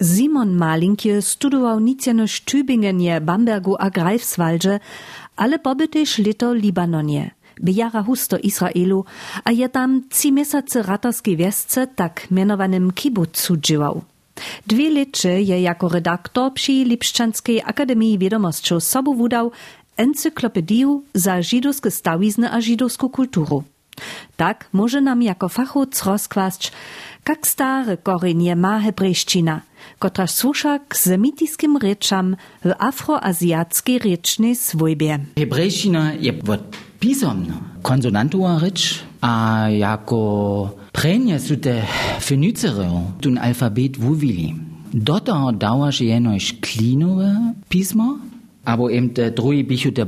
Simon Malinkie studował nicjanoś Tübingenie, Bambergu a Greifswaldzie, ale pobytyż lito Libanonie. Bijara husto Izraelu, a je tam trzy miesiące ratarskiej wiesce, tak mianowanym kibutzu dziewał. Dwie lecze je jako redaktor przy Lipszczanskiej Akademii Wiadomością sobu wudał encyklopediu za żydowskie stawizny a żydowską kulturu. Tak może nam jako fachoc rozkłast, jak stare korzenie ma hebrejszczyna, kotraž suša k zemitiskim rečam v afroazijatski rečni svojbje. Hebrejščina je pisomno, konsonantova reč, a jako prenje su te fenicereo, tun alfabet vuvili. Do toho dávaš jenož pismo, písmo, abo eben te druhý bichu te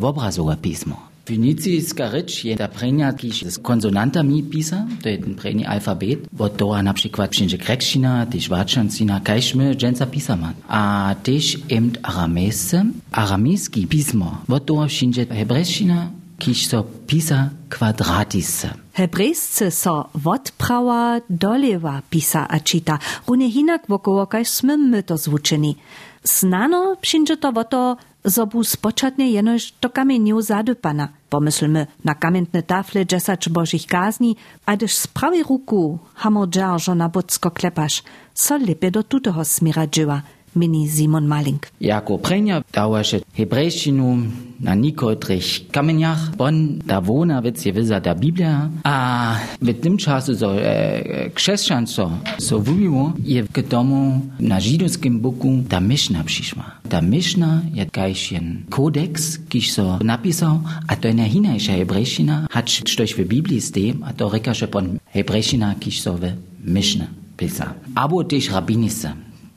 pismo. Fenicijska reč je ta prenia, kiž z konsonantami pisa, to je ten preni alfabet, bo to a na przykład wszędzie grekština, tyž vačancina, kajšmy dženca pisama. A tyž im aramejsce, aramejski pismo, bo to wszędzie hebrejština, kiž so pisa kvadratisce. Hebrejsce so odprawa dolewa pisa a čita, rune hinak wokoło kaž sme my to zvučeni. Snano przyjdzie to woto, zobu spočatne jenož do kamieniu zadypana. Pomyslmy na kamientne tafle dziesać bożich kazni, a gdyż z prawej ruku hamo dzierżo na bocko klepasz, so lepiej do tutego smira dzieła, Mini Simon Malink. Jako prenja dauerše hebräischinum na nikotrich kamenjach bon da wona wird sie wisa da biblia a ah, mit dem chasu so äh, ksheshan so. So vumiwo ihr gedomo na jiduskim boku da Mischna pshishma da Mischna je Geischen kodex kish so napisao a to na hina isha hebräischina. Hat stöch für biblis dem a to rekashe bon hebräischina kish so we mishna pisa abo dich rabinisa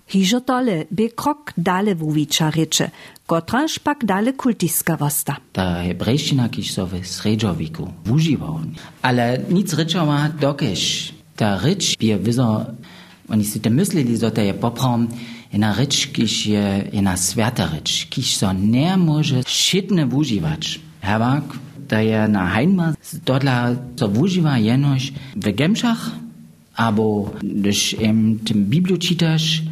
Hižo tole by krok dale wuwicza rycze, kotraż pak dale kultiska wosta. Ta hebrejština, kiž so v sredžoviku vužival. Ale nic rečova dokež. Ta reč je vizo, oni si te mysleli, že to je poprom, jedna reč, kiž je jedna sveta reč, kiž so ne može šitne vuživač. Hevak, da je na hajnma, dodla so vuživa jenož v gemšach, abo když im tym Bibliu čitaš,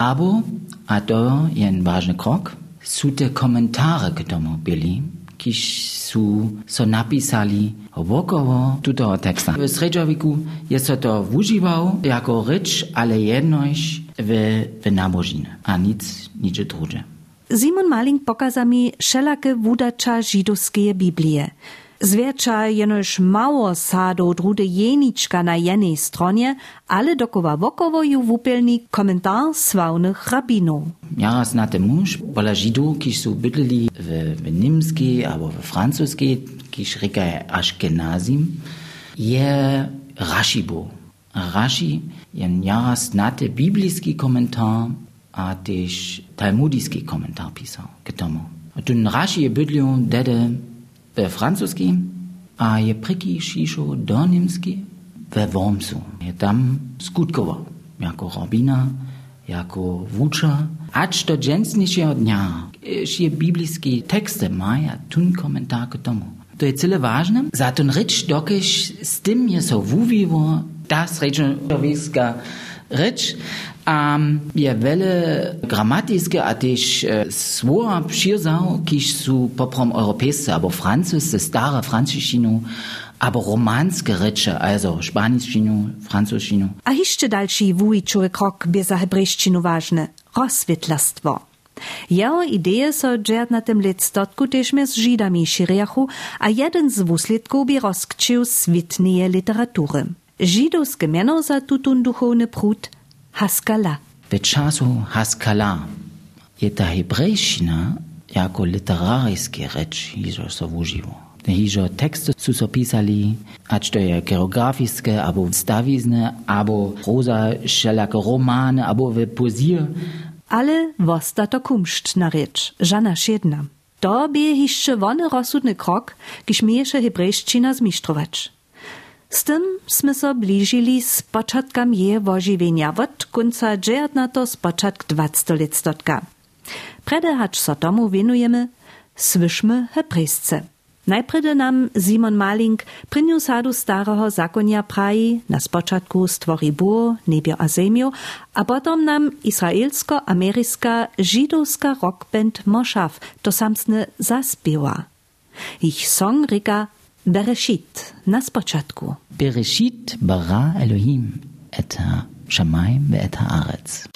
abo, a to je jen ważny krok, sú te komentáre k tomu byli, kiž sú so napisali wokoło tutoho teksta. W sredžoviku je so to wužiwał jako reč, ale jednož w, w nabožine, a nic, nic drugie. Simon Maling pokaza mi wszelakie wudacza żydowskie Biblie. Zwiercza jenož mało sado drude jeniczka na jednej stronie, ale dokowa wokowo ju wupelni komentar sławnych rabinów. Ja znate muž, pola židov, ki so bydleli v nemski abo v francoski, ki reka je Ashkenazim, je Rashi bo. Rashi je ja znate biblijski komentar, a tež talmudijski komentar pisał k tomu. A ten Rashi je bydlel dede we francuski, a je preki šišo do nemski we Wormsu. Je tam jako rabina, jako wucza, acz do dżęsniejszego dnia, je biblijski teksty maja, tun komentar k tomu. To je cyle ważne, za ten rycz dokež z tym je so wuwiwo, das rečnoviska rycz, um, je vele gramatiske, a tež svora přirzał, kiž su poprom europejscy, abo francusce, stare franciščinu, abo romanske reče, also španiščinu, francuščinu. A jeszcze dalszy wujičowy krok by za hebrejszczynu ważny – rozswietlarstwo. Jeho ideje so dżert na tym lectotku też z Żydami širiachu, a jeden z wuslitków by rozkczył switnieje literatury. Żydowskie miano za tutun duchowny prut Haskala. W czasu Haskala je ta jako literarijski reč hižo so vuživo. Hižo teksty su so pisali, acz to je geografijske, abo stawizne, abo proza, wszelakie romany, abo poezję, Ale wosta to kumszt na rzecz, żana jedna. To by jeszcze wony rozsudny krok, hebrejszczyna zmisztrować. Z tym sme so bližili z początkam je wożywienia od końca dziewiętnato z początk dwadziestoletstotka. Prede hacz so tomu winujemy, słyszmy hebrejsce. Najpredy nam Simon Maling prynju sadu starého zakonia praji, na spočatku stvorí bur, nebio a zemio, a potom nam israelsko-americká židowska rockband Moshav to samsne zaspiewa. Ich song rika בראשית, נס פצ'טקו. בראשית ברא אלוהים את השמיים ואת הארץ.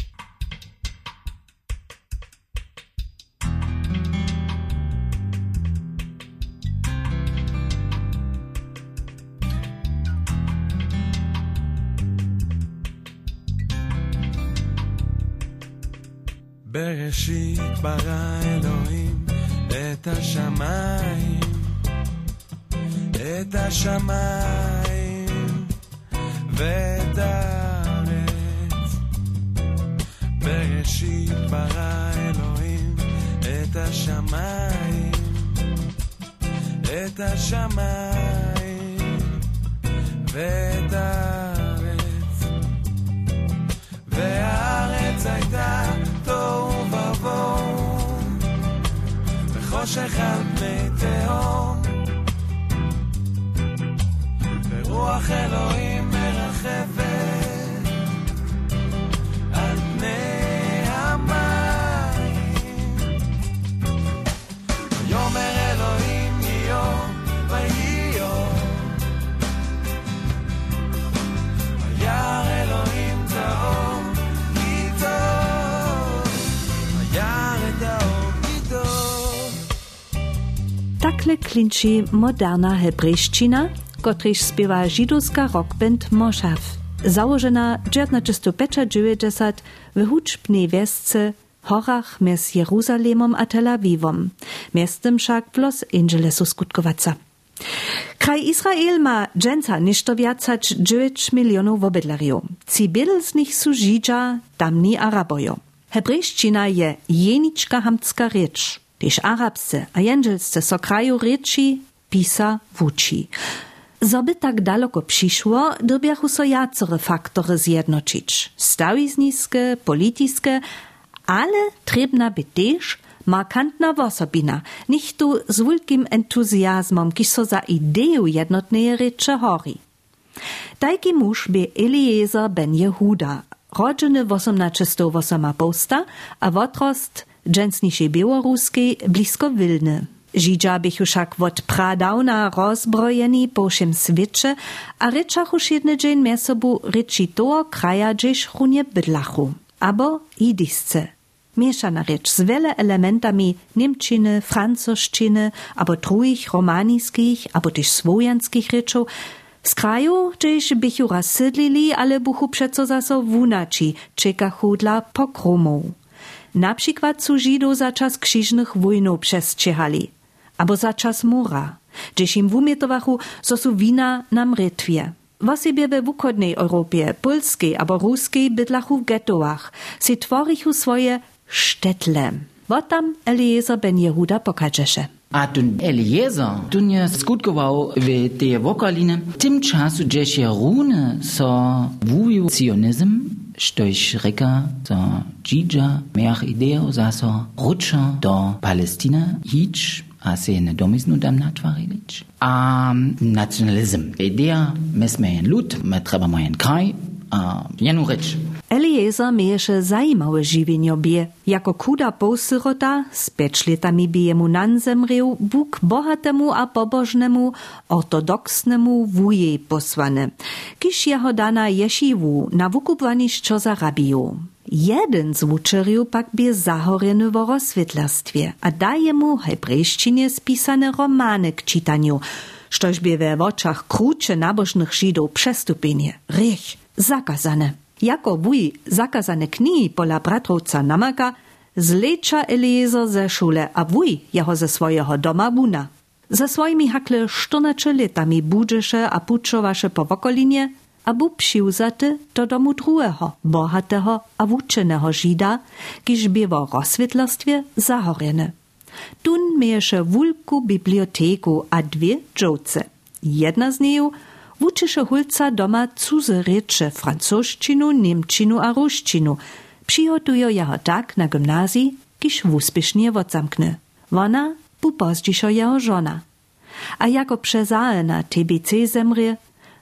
בראשית ברא אלוהים את השמיים את השמיים ואת הארץ. בראשית ברא אלוהים את השמיים, את השמיים ואת הארץ. והארץ הייתה תוהו ובוהו, וחושך על פני תהום. ורוח אלוהים מרחפת על פני המים. ויאמר אלוהים יום ויהי יום. וירא אלוהים טהור כי טוב. וירא את האור כי טוב. Takle klinči moderna hebrejščina, kotryż śpiewa żydowska rockband Moshav. Założona 1995 w huczbnej wiosce horach między Jeruzalemom a Tel Awivom, miastem wszak w Los Angelesu skutkowaca. Kraj Izrael ma dżęca niż to wiacać 9 milionów obydlariów. Ci z nich są Żydża, tamni Arabojo. Hebrejszczyna je jeniczka hamcka rzecz, też arabsce a jędrzelsce so kraju rzeczy pisa wuči. Zoby tak daleko przyszło, dobiachu so jacore faktory zjednoczyć. Stawizniskie, politiskie, ale trebna by też markantna wosobina, nicht tu z wielkim entuzjazmom, kiż so za ideju jednotnej rzeczy hori. Taki muž by Eliezer ben Jehuda, rodzony w 1808 posta, a wotrost dżęsniszej białoruskiej blisko Wilny. Żydża bychu však od pradawna rozbrojeni po všem sviecie, a rečachu jedne dzień mie sobu reči toho kraja, gdzieś runie bydlachu. Abo idisce. Mieszana rzecz z wiele elementami niemczyny, francoszczyny, abo truich romaniskich, abo też swojanskich rzeczów, z kraju, gdzieś bychu raz sydlili, ale buchu przeco zaso wunaci, czekachu dla pokromów. Na przykład su za czas krzyżnych wojnów przestrzehali, Або за час мора, де ж їм вумітоваху сосу віна на мритві. Восибе в Вуходnej Europie, polskiej albo ruskiej bydlachu w gettoach, si tworichu swoje sztetle. Wotam Eliezer ben Jehuda pokażesze. A tun Eliezer, tun je skutkował w tej wokaline, tym czasu, gdzie się rune, so wuju sionizm, Stoich Recker, so Gija, mehr Ideo, so Rutscher, do Palästina, Hitsch, asiene domizni da tvarič. A nacionalizem ideja, mi smo en ljud, mi trebamo en kraj, a jenu reč. Eliezer mieješe zajímawe żywienie bie. Jako kuda półsyrota z pięć latami bijemu nanzemrył Bóg bohatemu a pobożnemu, ortodoksnemu wujej posłane. Kisz jeho dana jesiwu na wykupwaniszczo zarabił. Jeden z uczeriów pak by zahorjeny w rozswietlarstwie, a daje mu hebrejszczynie spisane romany k czytaniu, sztoż by we oczach krucze nabożnych Żydów przestupienie, rych, zakazane. Jako wuj zakazane knihi pola bratrowca namaka, zlecza Eliezer ze szule, a wuj jeho ze swojego doma wuna. Ze swoimi hakle 14 latami budżesze a puczowasze po wokolinie, a był przyłzaty do domu drugiego, bohatego a wuczenego Żida, kiż bywa w rozswietlarstwie zahorjene. Tun mieješe wulku biblioteku a dwie dżowce. Jedna z niej wuczyše hulca doma cudze rzeczy, francoszczynu, niemczynu a ruszczynu. Przygotują jeho tak na gimnazji, kiż wuspiesznie odzamknie. Ona bu pozdzišo jeho żona. a jako przezaje na TBC zemrje,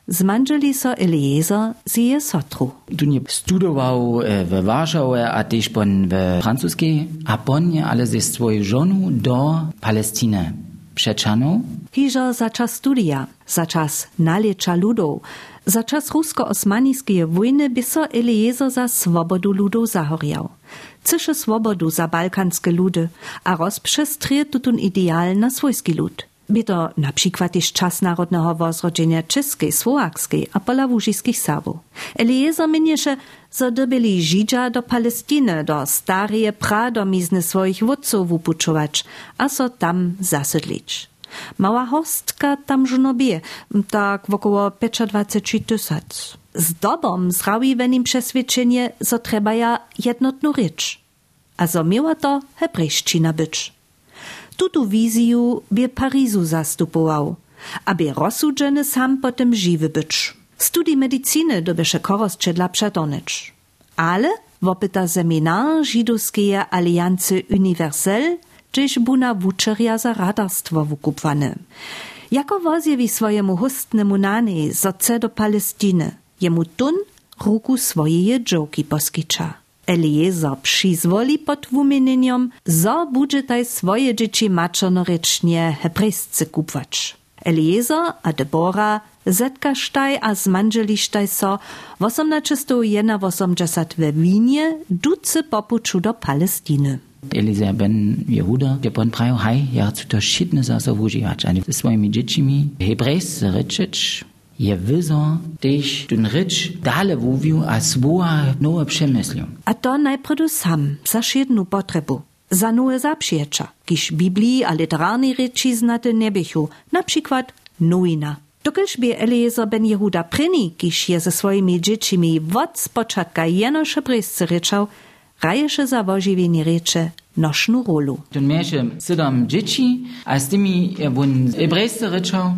zmanželi so Eliezer z je sotru. Tu nie studował e, w Warszawie, a też pon w francuskiej, a pon je ale ze żoną do Palestiny przeczano. Hižo za čas studia, za čas nalieča ludov, za čas rusko-osmanijskie wojny by so Eliezer za swobodu ludov zahoriał. Cysze swobodu za balkanskie ludy, a rozprzestrie tutun ideal na swojski lud. By to na przykład też czas narodnego wozrodzenia czeskiej, słowackiej a polawużyskich Serbów. Eliezer miniesze, że dobili Żydża do Palestiny, do starej pradomizny swoich wodców upuczować, a so tam zasydlić. Mała hostka tam żonobie, tak wokoło 25 tysac. Z dobą zrawi w nim przeświadczenie, że trzeba ja jednotną rzecz. A zo miała to hebrejszczyna być. Tutu wizju by Parizu zastupował, aby rozsudzony sam potem żywy być. Studii medycyny dobysze korosczedla przetonyć. Ale wopyta seminar Żydowskiej Aliancy Universelle, gdzieś buna wuczeria za radarstwo wykupwane. Jako wozjewi swojemu hustnemu nani zoce do Palestiny, jemu tun ruku swoje dżoki poskicza. Elieza přizvoli pod wumieniem, zo budże swoje dzieci maczonorycznie hebrejscy kupować. Eliezer a Debora zetkaštaj a zmanželištaj so v 1881 v Vínie duce popuču do Palestiny. Eliezer ben Jehuda je pon prajo haj, ja cu to šitne zaso vuživać, ani swoimi dziećmi hebrejscy ryczyć, je wyzo też ten rycz dale wuwiu, a swoja nowe przemyslił. A to najpierw sam, za jedną potrebu. Za nowe zaprzecza, kiż Biblii a literarnej rzeczy znate nie bychu, na przykład nowina. By Eliezer ben Jehuda pryni, kiż je ze swoimi dziećmi od spoczadka jeno hebrejscy ryczał, raješe za oživienie rieče nošnú rolu. Ten mieše sedam dzieci, a z tymi hebrejscy ryczał,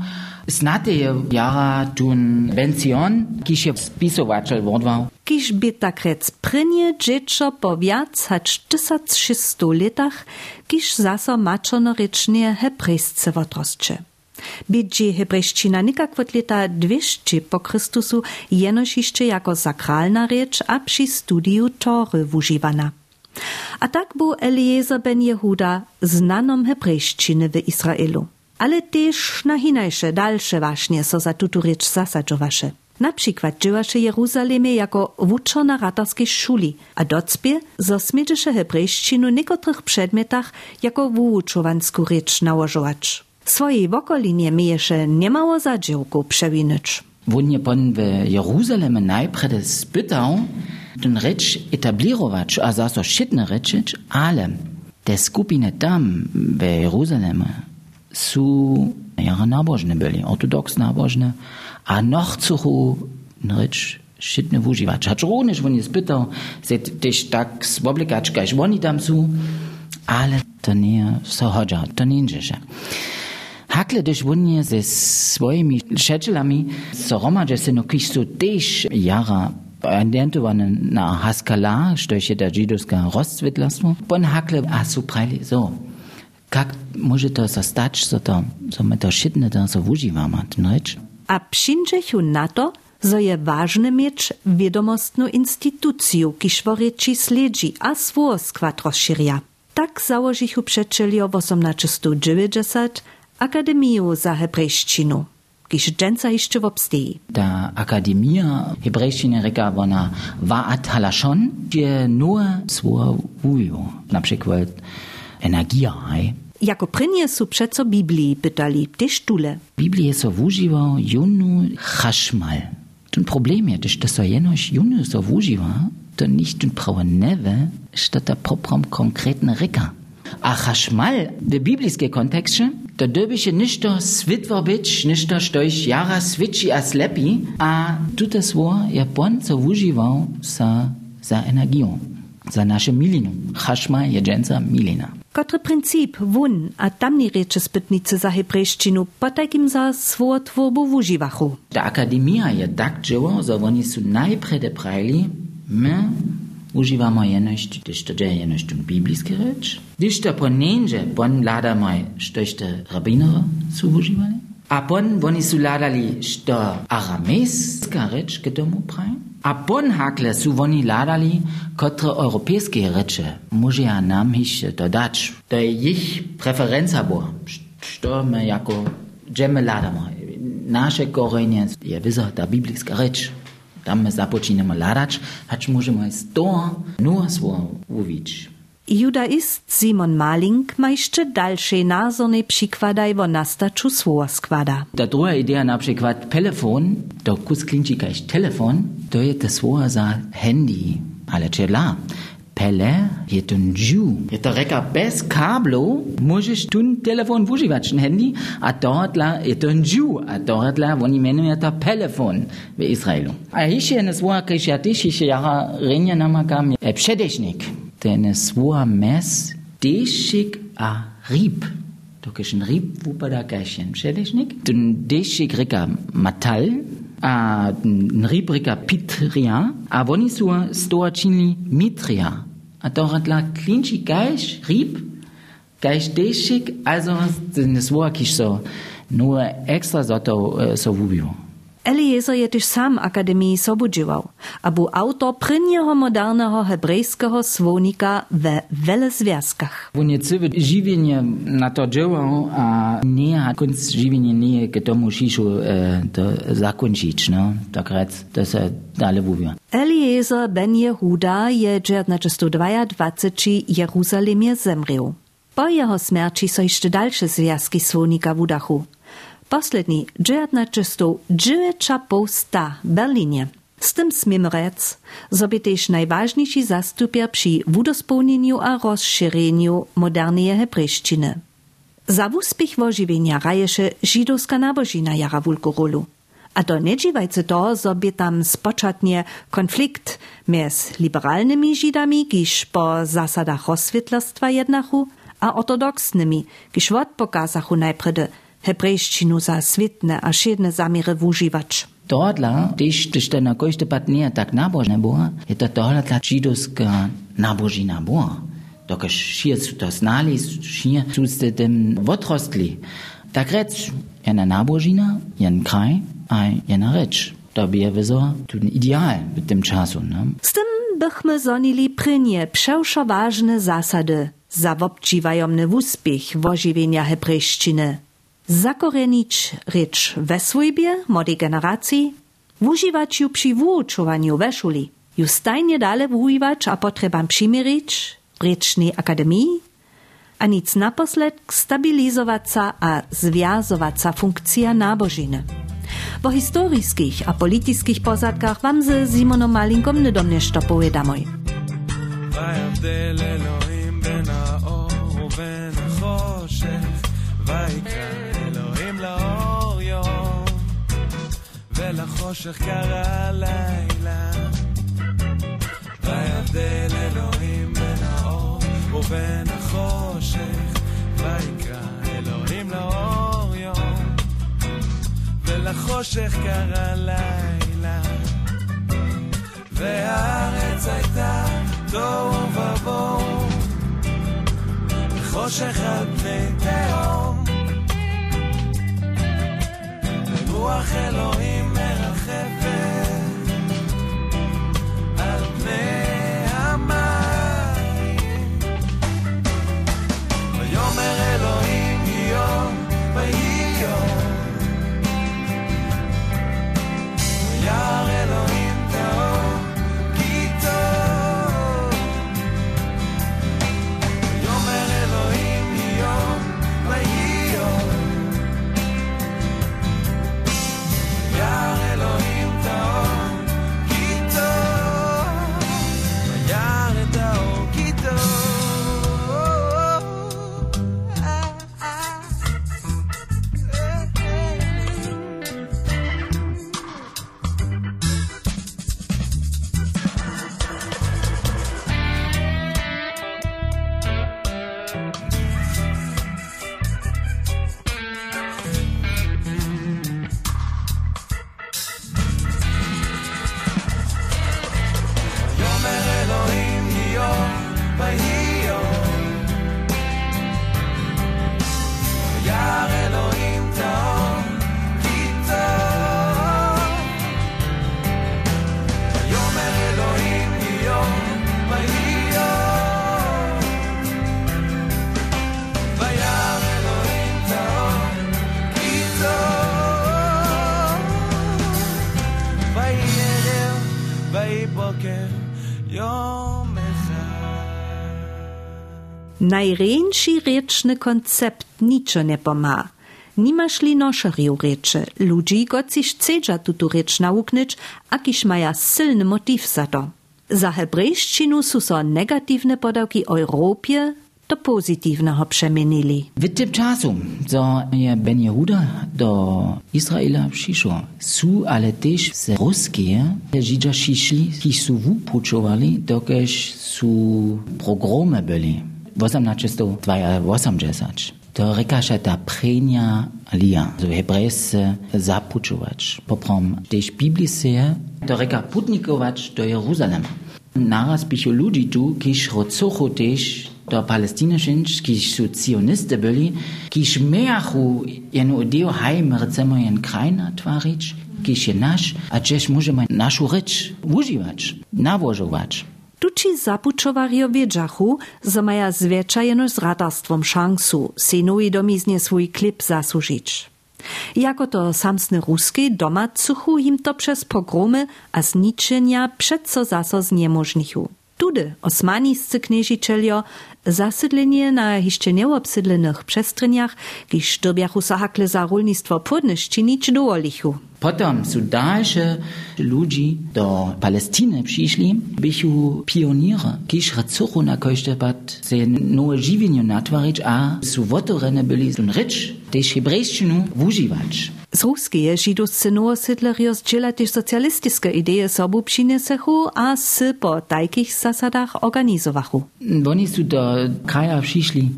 znate jara tun Benzion, kiż je spisovačel vodval. Kiž by tak rec prynie dziecko po viac hač 1600 letach, kiž zaso mačono rečnie hebrejsce odrostče. Bidži hebrejščina nikak od leta 200 po Chrystusu jenož jeszcze jako sakralna rzecz a studiu Tory wużywana. A tak był Eliezer ben Jehuda znanom hebrejszczyny w Izraelu. Ale też na hinajsze, dalsze właśnie so za tutu rzecz zasadzowasze. Na przykład dziewasze Jeruzalemie jako wuczo ratarskiej szuli, a docpie zosmiedzisze hebrejszczynu niekotrych przedmiotach jako wuuczowansku rzecz nałożować. Swojej wokolinie miejesze niemało zadziałku przewinąć. Won je pon w Jeruzalemie najpierw spytał, ten rzecz etablirować, a zaso šitne rzeczyć, ale te skupiny tam w Jeruzalemie są jara nabożne byli, ortodoks nabożne, a noch cuchu rzecz šitne wużywać. Hacz również won je spytał, se też tak swoblikać, kaž oni tam ale to nie so chodzi, to nie. Hakle też wunie ze swoimi szeczelami so romadže se no kiž su tež jara orientowane na Haskala, što je da židovska rozsvetlarstvo, pon hakle a su prajli so. So stać, so to, so me to šitne to so wuživamo, ten reč? A przyjrzechu na to, zo je ważne mieć wiadomostną instytucję, kiż w reči sledzi a swój skład rozszerja. Tak założychu przeczeli o 1890 Akademiju za hebrejszczynu, dżęca jeszcze wobsteji. Ta Akademia hebrejszczyny reka wona waat halashon, gdzie nur swo wuju, na przykład energia, hej. jako prynie su przeco Biblii pytali te sztule. Biblię so używał junu chaszmal. Ten problem jest, że so jenoś junu so używa, to nicht ten prawa newe, statt der poprom konkretne reka. A chaszmal w biblijskim kontekście to dobysie ništo switwobić, ništo stoiš jara switchi a slepi, a tutaj słowo Japon so używał sa za energią. za naše milino. Hašma je dženca milina. Kateri princip vun, a tam ni reče spetnice za hebrejščino, pa takim za svojo tvorbo v uživahu. Ta akademija je tak dževo, za oni so najprej depravili, me uživamo jenošč, když to je jenošč biblijske reč, když to po nenže, pon vladamo, što je rabinova so uživali. Apon bonisuladali sto arameis rycz domu prają. Abon hakle suvoniladali kotre europejskie rycze musia nam hisze dodać. To ich preferenz była. Sto my jako gemme ladamo. Nasche korzenie je wyzota biblijska rycz. Tam my zapoczynamy ladać, acz możemy z Nur so mówić. Judaist Simon Maling ma jeszcze dalsze názorne przykładaj wo nastaču svoja składa. Ta druga idea na przykład telefon, to kus kaž telefon, to je to svoja za handy. Ale čela, Pele je un ju. Je to reka bez kablo, možeš tun telefon vuživač handy a tohodla je to ju, a tohodla oni imenuje to telefon v Izraelu. A hiše ne svoja krišatiš, hiše jaha renja namakam je pšedešnik. Ten svoja mes dešik a rib. To kishin rib vupada kashin pšedešnik. Tun dešik reka matal, nribrika pitria, avonisua stoacini mitria. Adoratla klinchi gaish rib, gaish deshik, also das war so. Nur extra sotto eh, so vubio. Eliezer je tiež sám akadémii sobudžival a bu autor prvního moderného hebrejského svônika ve vele. On je celé živenie na to džoval a nie a konc živenie nie je k tomu šíšu e, to zakončiť, no? Tak to sa dále búvia. Eliezer ben Jehuda je 1922 Jeruzalemie zemriu. Po jeho smrti sú so ešte ďalšie zviazky svônika v Udachu. Poslední 1990 w Berlinie. Z tym smiem rec, zo by tež najważniejszy zastupier przy wudospełnieniu a rozszerzeniu modernej hebrejszczyny. Za uspech ożywienia raješe żydowska nabożina jara wulku rolu. A to nie dziwajce to, by tam spoczatnie konflikt między liberalnymi Żydami, kiż po zasadach rozswietlerstwa jednachu, a ortodoksnymi, kiż odpokazachu najpredy hebrejščino za svitne a širne zamire v uživač. Tohle, když, když to na kojšte patnie tak nábožné boha, je to tohle ta židovská nábožina boha. Dokaj šir su to znali, šir su se tem odrostli. Tak reč, jedna nábožina, jen kraj a jedna reč. To by je vezo tudi ideal v tem času. Ne? S tem bychme zonili prynie przełszo ważne zasady zawobczywajomny w uspiech w ożywienia. Zakorenić rycz we swojbie młodej generacji, używać ją przy wyuczowaniu we szuli, ju stajnie dalej używać a potrebam przymierzyć w rycznej akademii, a nic naposled stabilizowaca a związowaca funkcja nabożiny. Po historyjskich a politycznych pozadkach wam ze Simonom Malinkom niedomnieżto powiadamoj. ויבדל אלוהים בין האור ובין החושך, ויקרא ולחושך קרא לילה. ויבדל אלוהים בין האור ובין החושך, ויקרא אלוהים לאור יום, ולחושך קרא לילה. והארץ הייתה תוהו ובוהו, וחושך על פני תהום. ורוח אלוהים מרחפת על פני יום אחד. Najręczszy ryczny koncept niczo nie pomaga. Nimaš li nošarjev reče, ljudi, kot si šcedža tuto reč nauknič, a kiš maja siln motiv za to. Za hebrejščino so so negativne podavki Evropje do pozytywnego przemienili. W tym czasu, co je Ben Jehuda do Izraela przyszło, su ale też z ruskie Żydzi przyszli, ki su wupuczowali, dokeż su pogromy byli. 1882. To rekaša ta prednja lija, so hebrejsce zapučovač. Poprom też Biblise, to reka putnikovač do Jeruzalema. Naraz pišu ludzi tu, kiż rocochu też do Palestiny šinč, kiž su cioniste byli, kiž mejachu jenu ideo hajm, recimo jen kraj natvarič, kiž je naš, a čež możemy našu reč uživač, navožovač. Tuci zapučovario wiedzachu, że maja zwyczajeno z radarstwom szansu, synui domiznie swój klip zasłużyć. Jako to samsny ruski doma cuchu im to przez pogromy a zniczenia przedco zaso zniemożnichu. Tudy osmaniscy knieżicielio zasydlenie na jeszcze nieobsydlenych przestrzeniach, kiż dobiachu sahakle za rolnictwo płodność czynić dowolichu. Potom su dalsze ludzi do Palestiny przyszli, bychu pioniere, kiż racuchu na kosztebat se nowe żywienie a su wotorene byli sun rycz, też hebrejszczynu wużywać. Z ruskie židovsce novosedlerjo zdjela też socjalistiske ideje sobu přinesechu a s po tajkich zasadach organizowachu. Oni su do kraja przyszli,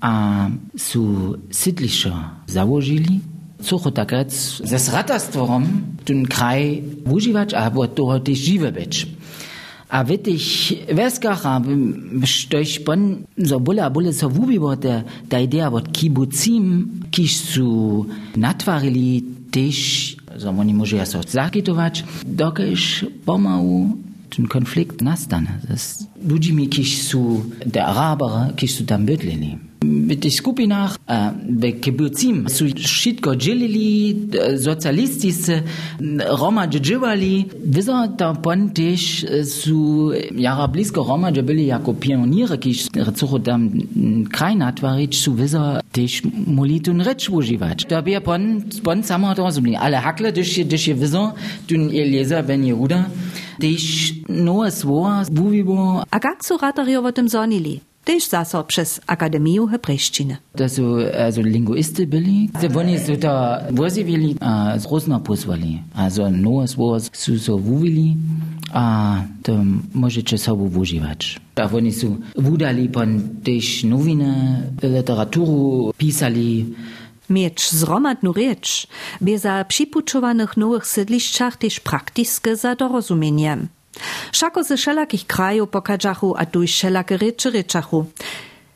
a su sydliszo założyli, Cucho tak rec, ze sratastworom ten kraj wużywać, a od toho też żywe być. A vetig veskacha bestoichpon bulle, bule sovubi bote da idea wot kibuzim, kisch zu natvarili tisch samo ni može jasno zakitovač dokeš pomau den konflikt nastane. Das ludzi mi kisu de arabere kisu dam bedleni. Skupinach, w kibucim, su wszystko dzielili, socjalistiscy Roma dżdżywali. Wizo to pon też su jara blisko Roma byli jako pioniere, kiż recucho tam kraj natwarić, su wizo też moli tun recz używać. To by pon, pon samo to rozumie. Ale hakle, gdyż je, gdyż je wizo, tun Eliezer ben Jehuda, też nowe słowa mówiło, A jak su ratario o tym zonili? Też zaso przez Akademię Hebrejszczyny. to su also linguisty byli. Oni su to wozivili, a z Rusna pozvali. Also nowe słowa su so wuvili, a to możecie sobie używać. A oni su wudali pon też nowine, literaturu pisali, Mieć zromadnu rzecz, by za przypuczowanych nowych sydliszczach też praktyczne za dorozumieniem. Szako ze wszelakich krajów pokażachu, a tu wszelakie rzeczy ryczachu.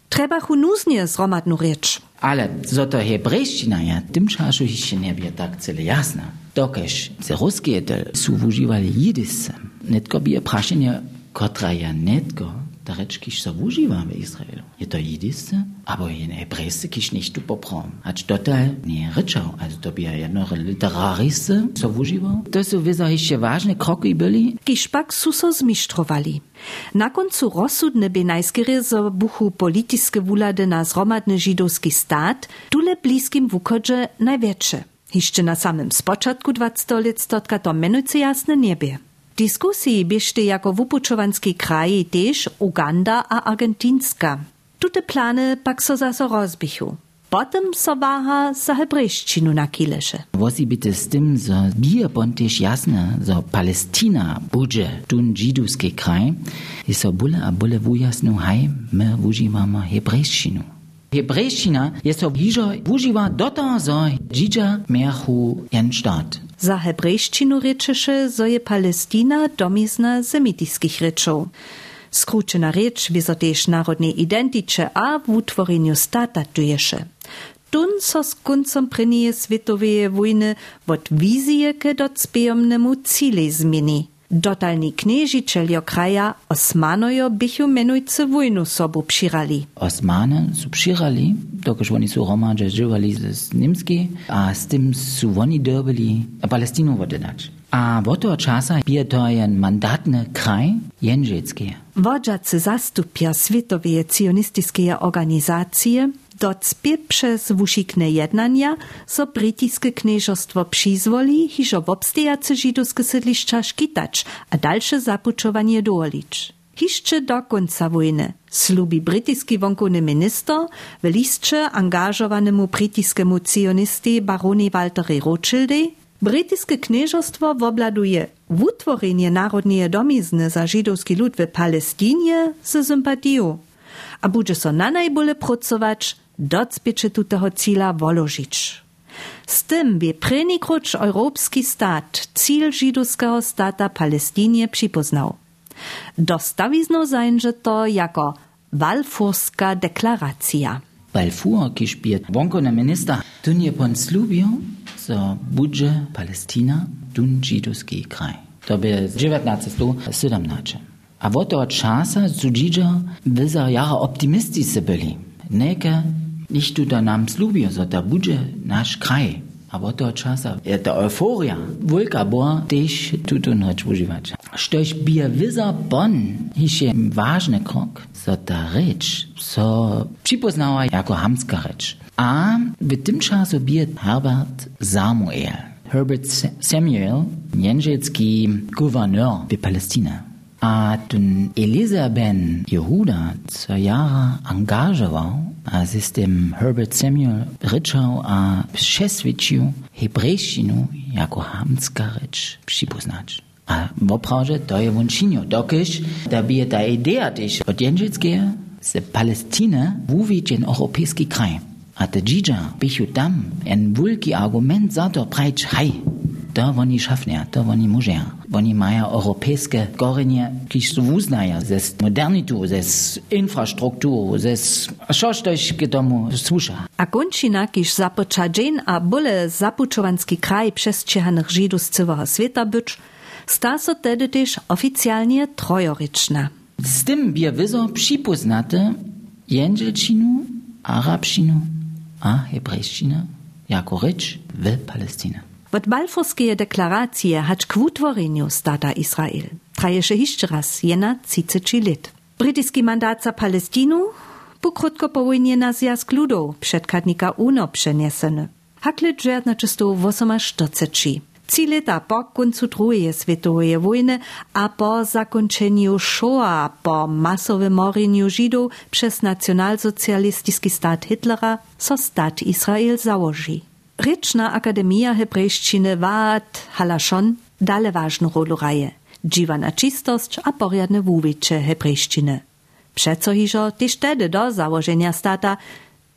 Trebachu nuznie zromadnu rzecz. Ale zo to hebrejština je, tym czasu jeszcze nie było tak cele jasna. Dokež se ruskie del su wuživali jidisce, netko bi je prašenje, kotra je netko, da reč, kiš so wuživa v Izraelu. Je to jidisce, abo je hebrejsce, kiš nicht tu poprom. Ač total nie rečal, also to je jedno literarisce, so wužival. To su wizo jeszcze ważne kroki byli, Kiż pak su so zmistrowali. Na koncu rozsudne by najskiery zo buchu polityske wulady na zromadny żydowski stat, tule bliskim wukodze największe. Jeszcze na samym spoczatku 20 lat stotka to menujce jasne niebie. Dyskusji biešte jako wupučovanski kraji też Uganda a Argentinska. Tute plany pak so zaso rozbichu. Potem so waha za hebrejszczynu na kilesze. Wosi bitte z tym, so bier bontisch jasne, so Palestina budże tun żydowski kraj, i so bule a bule wujasnu haj, my wużywamy hebrejszczynu. Hebrejszczyna jest so bliżo wużywa do toho, so Żydza miachu jen staat. Za hebrejszczynu rečeše, zo je Palestina domizna semitiskich rečov. Skručena reč so tež narodne identiče a v utvorenju stata tuješe. Tun so s koncom prenije svetoveje vojne od vizije ke docpejomnemu cile zmeni. Dotalni kniežiteljo kraja Osmanojo bichu menujce vojnu sobu přirali. Osmane su přirali, dokaż oni su Romadže živali z Nimski, a s tym su oni dobili Palestinu vodinać. A od toho časa je to jen mandatny kraj Jędrzejskie. Wodżacy zastupia Światowej Sionistiskie Organizacje docpie przez wusikne jednania, so brytyjskie knieżostwo przyzwoli, hiżo w obstejace żydowskie siedliszcza szkitać, a dalsze zapuczowanie dowolić. Hiszcze do końca wojny slubi brytyjski wonkowny minister w liście angażowanemu brytyjskiemu sionisty baronie Waltery Rothschildy Brytyjskie knieżostwo wobladuje utworzenie narodnej domizny za żydowski lud w Palestynie ze sympatią, a będzie so na najbole pracować, docpiecze tutego cila wolożyć. Z tym by przenikroć europejski stat cel żydowskiego stata Palestynie przypoznał. Dostawizno zajęże to jako Walfurska deklaracja. Balfour, kiż bie wonkowny minister, tun je pon slubio, so budże Palestina, dun żydowski kraj. To by 1917. A od toho časa su Židža vyza jara optimistice byli. Neke nicht tu da nam slubio, so da budže naš kraj. A od toho časa je ta euforia vulka bo tež tuto noč uživač. Štož bije vyza bon, hiš je vážny krok, so ta reč, so připoznała jako hamska reč. A w tym czasu bije Herbert Samuel. Herbert Samuel, jędrzejski gouverneur at Elisa Ben Yehuda zwei Jahre Engage war, es ist dem Herbert Samuel Ritschau a Pscheswitschiu, Hebräischinu, Jako Hamskarich, Pschiposnatsch. A Bobrauge, Doje Wunschinio, Dokisch, da bier da Idea dich, Odjenjitz gehe, se Palästina, wuvic in Europäiski kraj. A te Džidža, Bichudam, en vulki argument zato preitsch hei. To oni szafnia, to oni mużeja. Oni mają europejskie korzenie, kiż su uznaja ze modernitu, ze infrastrukturą, ze coś też k tomu słusza. A kończyna, kiż započa dżin a bole zapučovanski kraj przestrziehanych Żydów z całego świata być, sta so tedy też oficjalnie trojoryczna. Z tym bie wyzo przypoznate jędzelčinu, arabščinu a hebrejščina jako rzecz w Palestynie. Od Balforskie deklaracije hač k utvoreniu stata Izrael. Traješe hišće raz, jena ciceči lit. Brytyjski mandat za Palestinu po wojnie na zjazd ludów przedkadnika UNO przeneseny. Hakle dżert na czysto 48. Trzy lata po końcu drugiej światowej wojny a po zakończeniu Shoah, po masowym morieniu Żydów przez nacjonalsocjalistyczny stat Hitlera, so stat Izrael założy. Ryczna Akademia Hebrejszczyny wad Halashon dale ważną rolę raje. Dziwa na czystość a poriadne wuwicze hebrejszczyny. Przeco hiżo też wtedy do założenia stata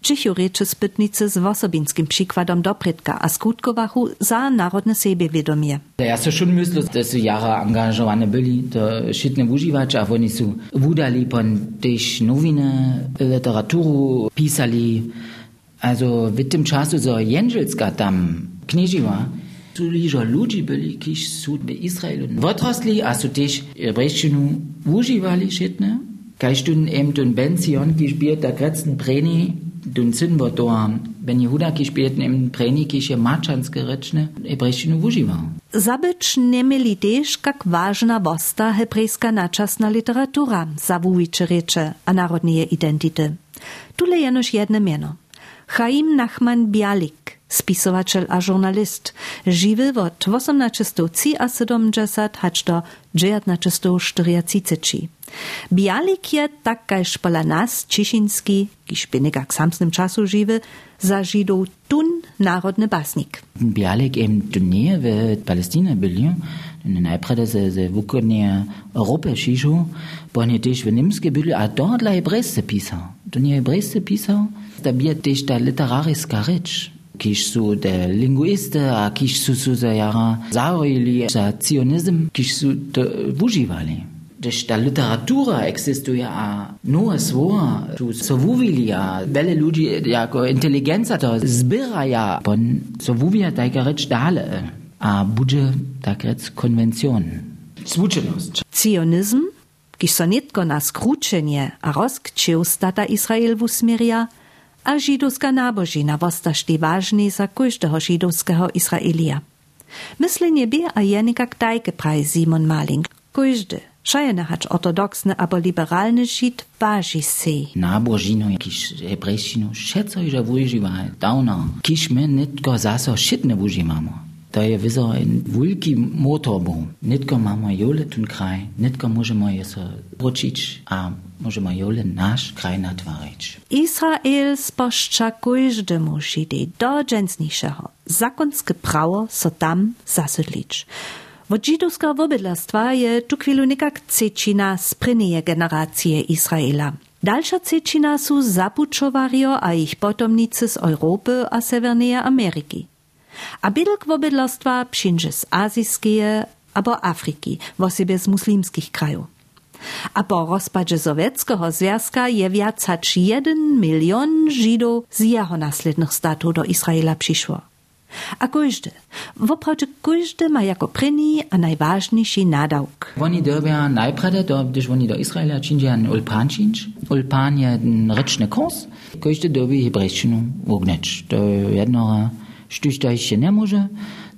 Čichu reče spytnice z osobinskim przykładom doprytka a skutkowachu za narodne sebiewiadomie. Ja so schon myślę, że jara angażowane byli, to szczytne używać, a oni są wudali pon też nowiny, literaturu pisali. Also w dem czasu, co Jenżelska tam knieżyła, suli że ludzie byli, kiś sud w Izraelu. Wotrosli, a su też breszczynu używali szetne. Kaj em dun Benzion gespielt, der gretzen Preni, dun Zinbotoam. Ben Jehuda gespielt, em Preni kische Maczans gereczne, hebrejszczynu używał. Zabyć nie mieli też, jak ważna bosta hebrejska naczasna literatura, zawuwicze rzeczy, a narodnie identyty. Tule jenoś jedne meno. Chaim Nachman Bialik, spisovateľ a žurnalist, živil od 1873 hač do 1934. Bialik je takajž pola nas, Čišinski, kiž bi nekak sam s tem času živel, za židov tun narodni basnik. Bialik eben tunije v Palestini bil, najprej da se je v okolje Evrope šišil, potem je tež v Nemske bil, a dort la je brezce pisal. Tunije je brezce pisal, Der literarijska reč, Kisch su der linguiste, a kiš su su za jara zavrili der cionizem, kiš su te uživali. Deš ta literatura eksistuje, a nova svoja, tu so vuvili, a vele ljudi, jako inteligenca to zbiraja, pon so vuvija tajka reč dale, a Budge, tak rec konvencion. Zvučenost. Cionizm, ki so netko na skručenje, a Rosk, stata Izrael v usmerja, a židovská nábožina vostašti vážny za každého židovského Izraelia. Myslenie by a jenika ktajke praj Simon Maling. Každý, Šajena hač ortodoxny abo liberalny Žid váži si. Nábožinu, kiš hebrejšinu, všetko, že využívajú dávno. Kiš my netko zase všetko nevyužívame. To je vezal en veliki motorbom. Netko imamo joleten kraj, netko možemo jeso eh, počiti, a možemo jolen naš kraj natvarić. Izrael spošča kojždemu židi do dženstnišeho. Zakonske pravo so tam zasedlič. Od židovskega vobedlarstva je tu kvilu nekak cečina sprenije generacije Izraela. Dalša cečina su zapučovarijo, a jih potomnice z Evrope a Severneje Ameriki. A bydlk wobydlostwa przyjdzie z azijskie albo Afryki, wosebie z muslimskich krajów. A po rozpadzie Sowieckiego Związka je wiac hacz jeden milion Żydów z jego statów do Izraela przyszło. A każdy, woprawdzie każdy ma jako pryni a najważniejszy nadałk. Oni dobia najprede, do, gdyż oni do Izraela czyndzie an ulpan czynć. Ulpan je ten ryczny kurs. Każdy dobi hebrejszczynu ugnecz. Do jednora štuž to ještě nemůže,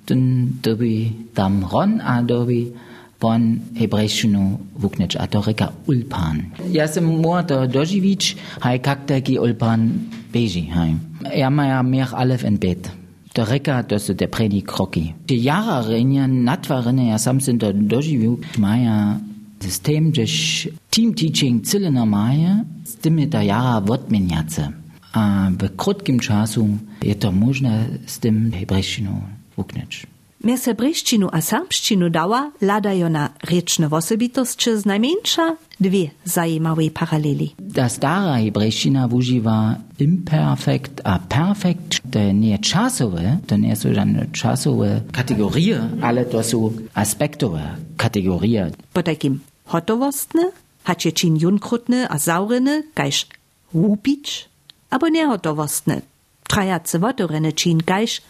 ten doby tam ron a doby pon hebrejštinu vukneč, a to ulpan. Ja jsem můj to doživič, haj kak taky ulpan beži, haj. Ja maja měch alef en bet. To reka, to jsou te predi kroky. Ty jara renja natvarene, ja sam jsem to doživil, maja systém, žež team teaching celé na maje, s tymi ta jara odměňace. A w krótkim czasu jest to można z tym hebrejszczyną wuknąć. Mies hebrejszczynu a serbszczynu dała ladają na ryczne osobitości z najmniejsza dwie zajímawe paraleli. Ta stara hebrejszczyna używa imperfekt a perfekt. To nie czasowe, to nie są żadne czasowe kategorie, ale to są aspektowe kategorie. Po takim hotowostne, hacie czyn junkrutne a sauryny, kajż łupić, abo nehotowostne, trajace wodorene čin gajš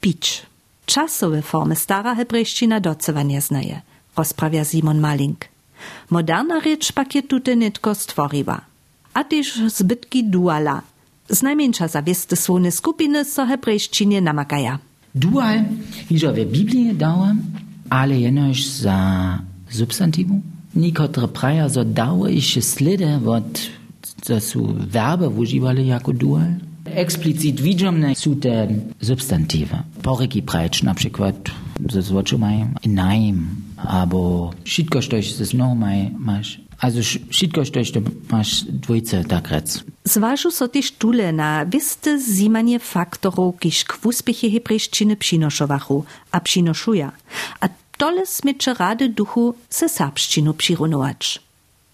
pić. Czasowe formy stara hebrejščina docewanie znaje, rozprawia Simon Malink. Moderna rzecz pak je tute nitko stworiła. A też zbytki duala. Z najmniejsza zawiesty słone skupiny so hebrejščinie namakaja. Dual, hižo w Biblii dała, ale jenož za substantivu. Nikotre praja so dały jeszcze slede od to są werby używali jako dual. Explicit widzimy są te substantywy. Poryki prajcz na przykład, ze złoczu mają inaim, albo wszystko, co jest znowu masz. Also wszystko, co masz dwójce, tak rec. Zważu so też tule na wiste zimanie faktorów, kiż k uspiechu hebrejszczyny przynoszowachu, a przynoszuja. A tole smycze rady duchu se serbszczynu przyrunować.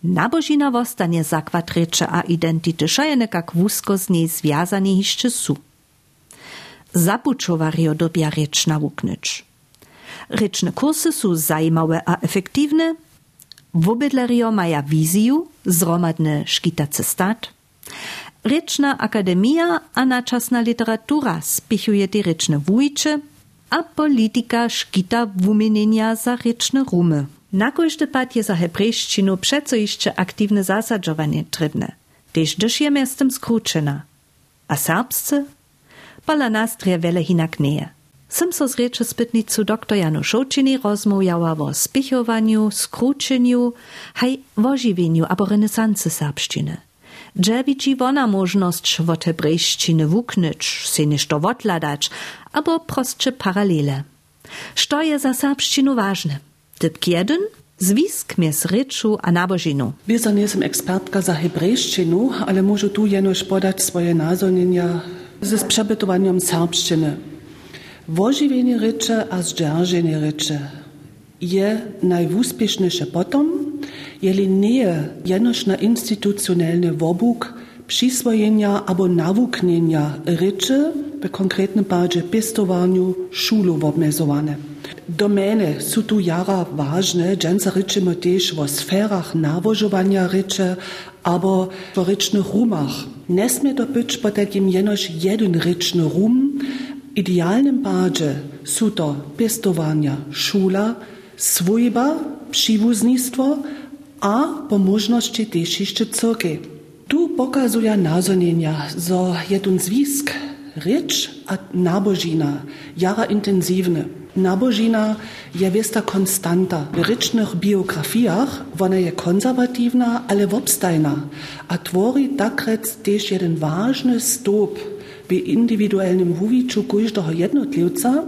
Nabožina vostanie zakvatreče a identity šajene kak wusko z niej związane jeszcze su. Zapuczowario dobia rzecz nawuknyć. Ryczne kursy su zajmowe a efektywne, wobydlerio maja wizju, zromadne szkitace stat, Ryczna akademia a naczasna literatura spichuje te ryczne wujcze, a polityka szkita wumienienia za ryczne rumy. Na każdy pad je za hebrejszczynu przeco jeszcze aktywne zasadzowanie trudne, też gdyż je miastem skrócena. A serbscy? Pola nastria wiele hinak nie. Sem so z rzeczy spytnicu dr Janu Szoczyni rozmawiała o spichowaniu, skróceniu, haj ożywieniu abo renesanse serbszczyny. Dże widzi wona możność od hebrejszczyny wuknyć, se ništo odladać, abo prostsze paralele. Što je za serbszczynu ważne? Typ jeden? Zwisk mies ryczu a nabożinu. Bisa nisem ekspertka za hebrejszczynu, ale może tu jenoż podać swoje nazonienia ze przebytowaniem serbszczyny. Wożywienie rycze a zdzierżenie rycze je najwuspieszniejsze potom, jeli nie jenoż na instytucjonalny wobóg przyswojenia albo nawuknienia ryczy, w konkretnym bardziej pestowaniu szulu obmezowane. Domene su tu jara ważne, dżęca ryczymy też o sferach nawożowania rycze, albo w rycznych rumach. Nie smie to być po takim jenoż jeden ryczny rum, idealnym bardziej su to pestowania szula, swojba, przywóznictwo, a po możności też jeszcze. Tu pokazuje nazonienia, że jeden zwisk, rycz a nabożina, jara intensywny. Nabožina je vesta konstanta. W rycznych biografiach ona je konserwatywna, ale wobstajna, a tvori takrec też jeden ważny stop w indywidualnym wuwiczu każdego jednotlivca,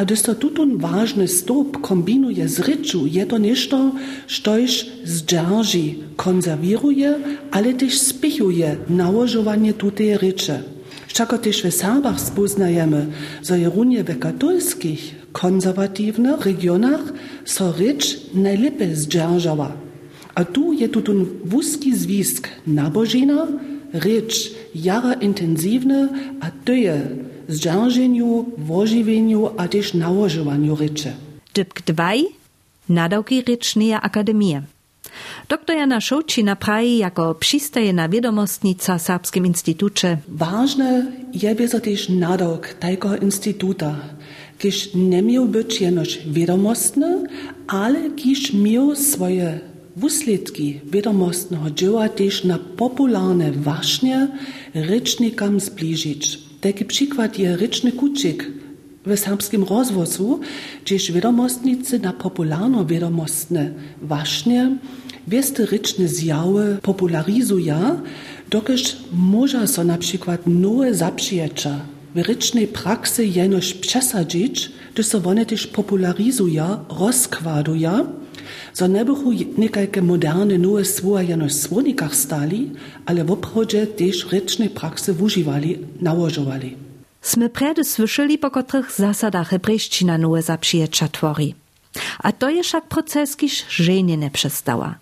a to tutun ważny stop kombinuje z ryczu, je to nešto, štož zdrži, konserwiruje, ale też spichuje nałożowanie tutej rycze. Všako też w Serbach spoznajemy, że je runie w katolskich, konserwatywnych regionach so rycz najlepiej zdzierżała. A tu je tutun wuski zwisk nabożina, rycz jara intensywne, a to zdzierżeniu, wożywieniu, a też nałożowaniu rycze. Dypk 2. Nadawki Rycznej Akademie. Dr Jana Szołcina praji jako przystajena wiadomostnica w Serbskim Instytucie. Ważne je wieso też nadawk tego instytuta, kiż nie miał być jenoż wiadomostny, ale kiż miał swoje wusledki wiadomostnego dzieła też na popularne właśnie rycznikam zbliżyć. Taki przykład je ryczny kuczyk w serbskim rozwoju, gdzieś wiadomostnicy na popularno-wiadomostne właśnie wieste ryczne zjawy popularizuje, dokiż może so na przykład nowe zaprzyjecza w rycznej praksy jenoż przesadzić, gdyż so one też popularizuje, rozkładuje, so ne bychu niekajke moderne nowe słowa jenoż w słownikach stali, ale w obchodzie też rycznej praksy używali, nałożowali. Sme predy słyszeli, po których zasadach hebrejszczyna nowe zaprzyjecza twori. A to je však proces, kiż żenie nie przestała.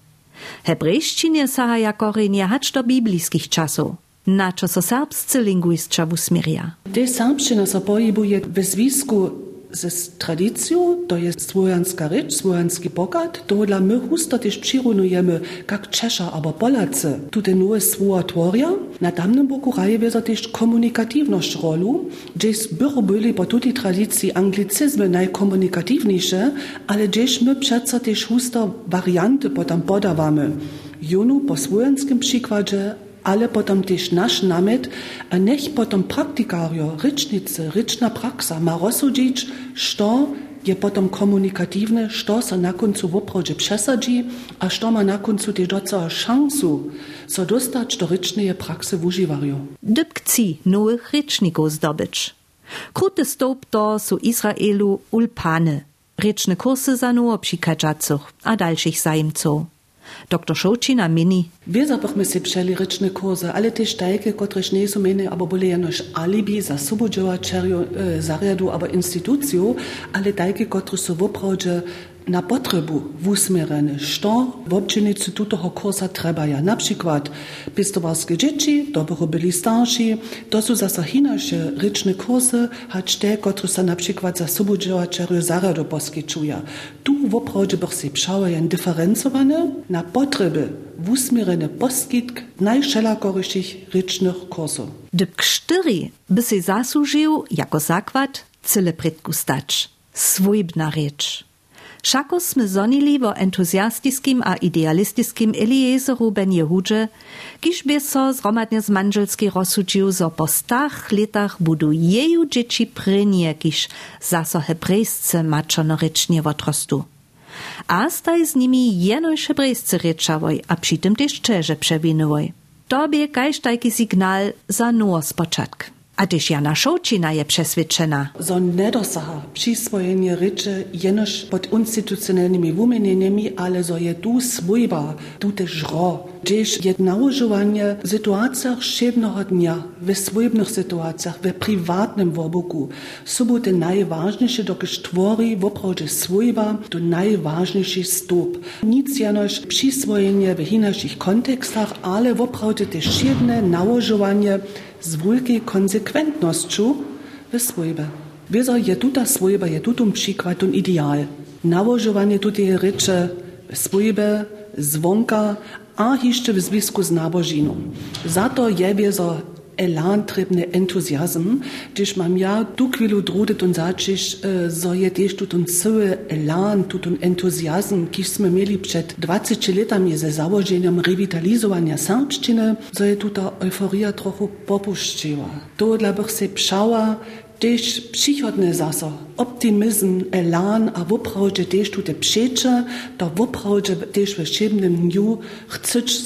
Hebrejszczynie saha jako renie hacz do biblijskich czasów, na co so serbscy lingwistcza usmieria. Te serbščina so pohybuje w związku z tradycją, to jest słowiańska rycz, słowiański bogat, to dla my husto też przyrunujemy, jak Czesza albo Polacy. Tu te nowe słowa tworia, na tamnym boku raje wieso też komunikatywność rolu, gdzieś były byli po tej tradycji anglicyzmy najkomunikatywniejsze, ale gdzieś my przeco też husto warianty potem podawamy. Junu po słowiańskim przykładzie, alle potom tiež náš namet a nech potom praktikario, rečnice, rečná praxa má rozsúdiť, što je potom komunikatívne, što sa na koncu voprodže přesadí a što má na koncu tiež docela šancu sa dostať do rečnej praxe v užívajú. Dybkci nových rečníkov zdobyč. Krute stop to sú Izraelu ulpane. Rečne kursy za nowo przy kaczacach, a dalszych zajmców. Dr. Šovčina meni. Vezapah mi se pšeli rečne koze, ali te štajke, kot rečne so meni, abo bolejenoš alibi za sobođevačarjo, eh, zarjadu, abo institucijo, ali tajke, kot so vopravđe na potrebu usmierene, što w občinicu tutoho kursa trebaja. Na przykład pistowarskie dzieci, starsi, to są zasa ryczne kursy, hać te, które są na za subodziełaczeriu zariadu poskyčuja. Tu w si pšała jen diferencowane na potrzeby usmierene poskytk najszelakorejszych rycznych kursów. Dyb 4 by si zasłużył jako zakład cyle predku stać. Šako sme zonili vo entuzjastiskim a idealistiskim Eliezeru ben Jehudže, kiž by so zromadne z manželski rozsudžił, zo po stach letach budu jeju dzieci prynie, kiž zaso hebrejsce maczonorycznie otrostu. A staj z nimi jenoś hebrejscy ryczawoj, a przy tym też czerze przewinywoj. Tobie signal za nowo spoczatk. A też Jana Szołcina je przesvědčena. So nedosaha przyswojenie ryczy jenoż pod instytucjonalnymi wumienieniami, ale so je tu swójba, tu też ro. Gdzieś je nałożowanie w sytuacjach szybnego dnia, w swójbnych sytuacjach, w prywatnym woboku, te najważniejsze, dokąd tworzy w oprodzie swójba, to najważniejszy stop. Nic jenoż przyswojenie w innych kontekstach, ale w oprodzie też jedne nałożowanie z veliki konsekventnostjo v svojbe. Vezo je tuta svojba, je tutum příklad, un ideál. Nałożowanie tutaj rycze swojbe, zvonka, a jeszcze w związku z nabożiną. Za to je wiezo elan trebny entuzjazm, gdyż mam ja tu chwilu drudy tun zaczysz, so je też tutun cały elan, tutun entuzjazm, kiśmy mieli przed 20 latami ze założeniem rewitalizowania serbszczyny, so je tuta euforia trochę popuszczyła. To dla bych se pszała, też przychodne zaso, optymizm, elan, a woprawdzie też tu te przecze, to woprawdzie też w siedmym dniu chcesz.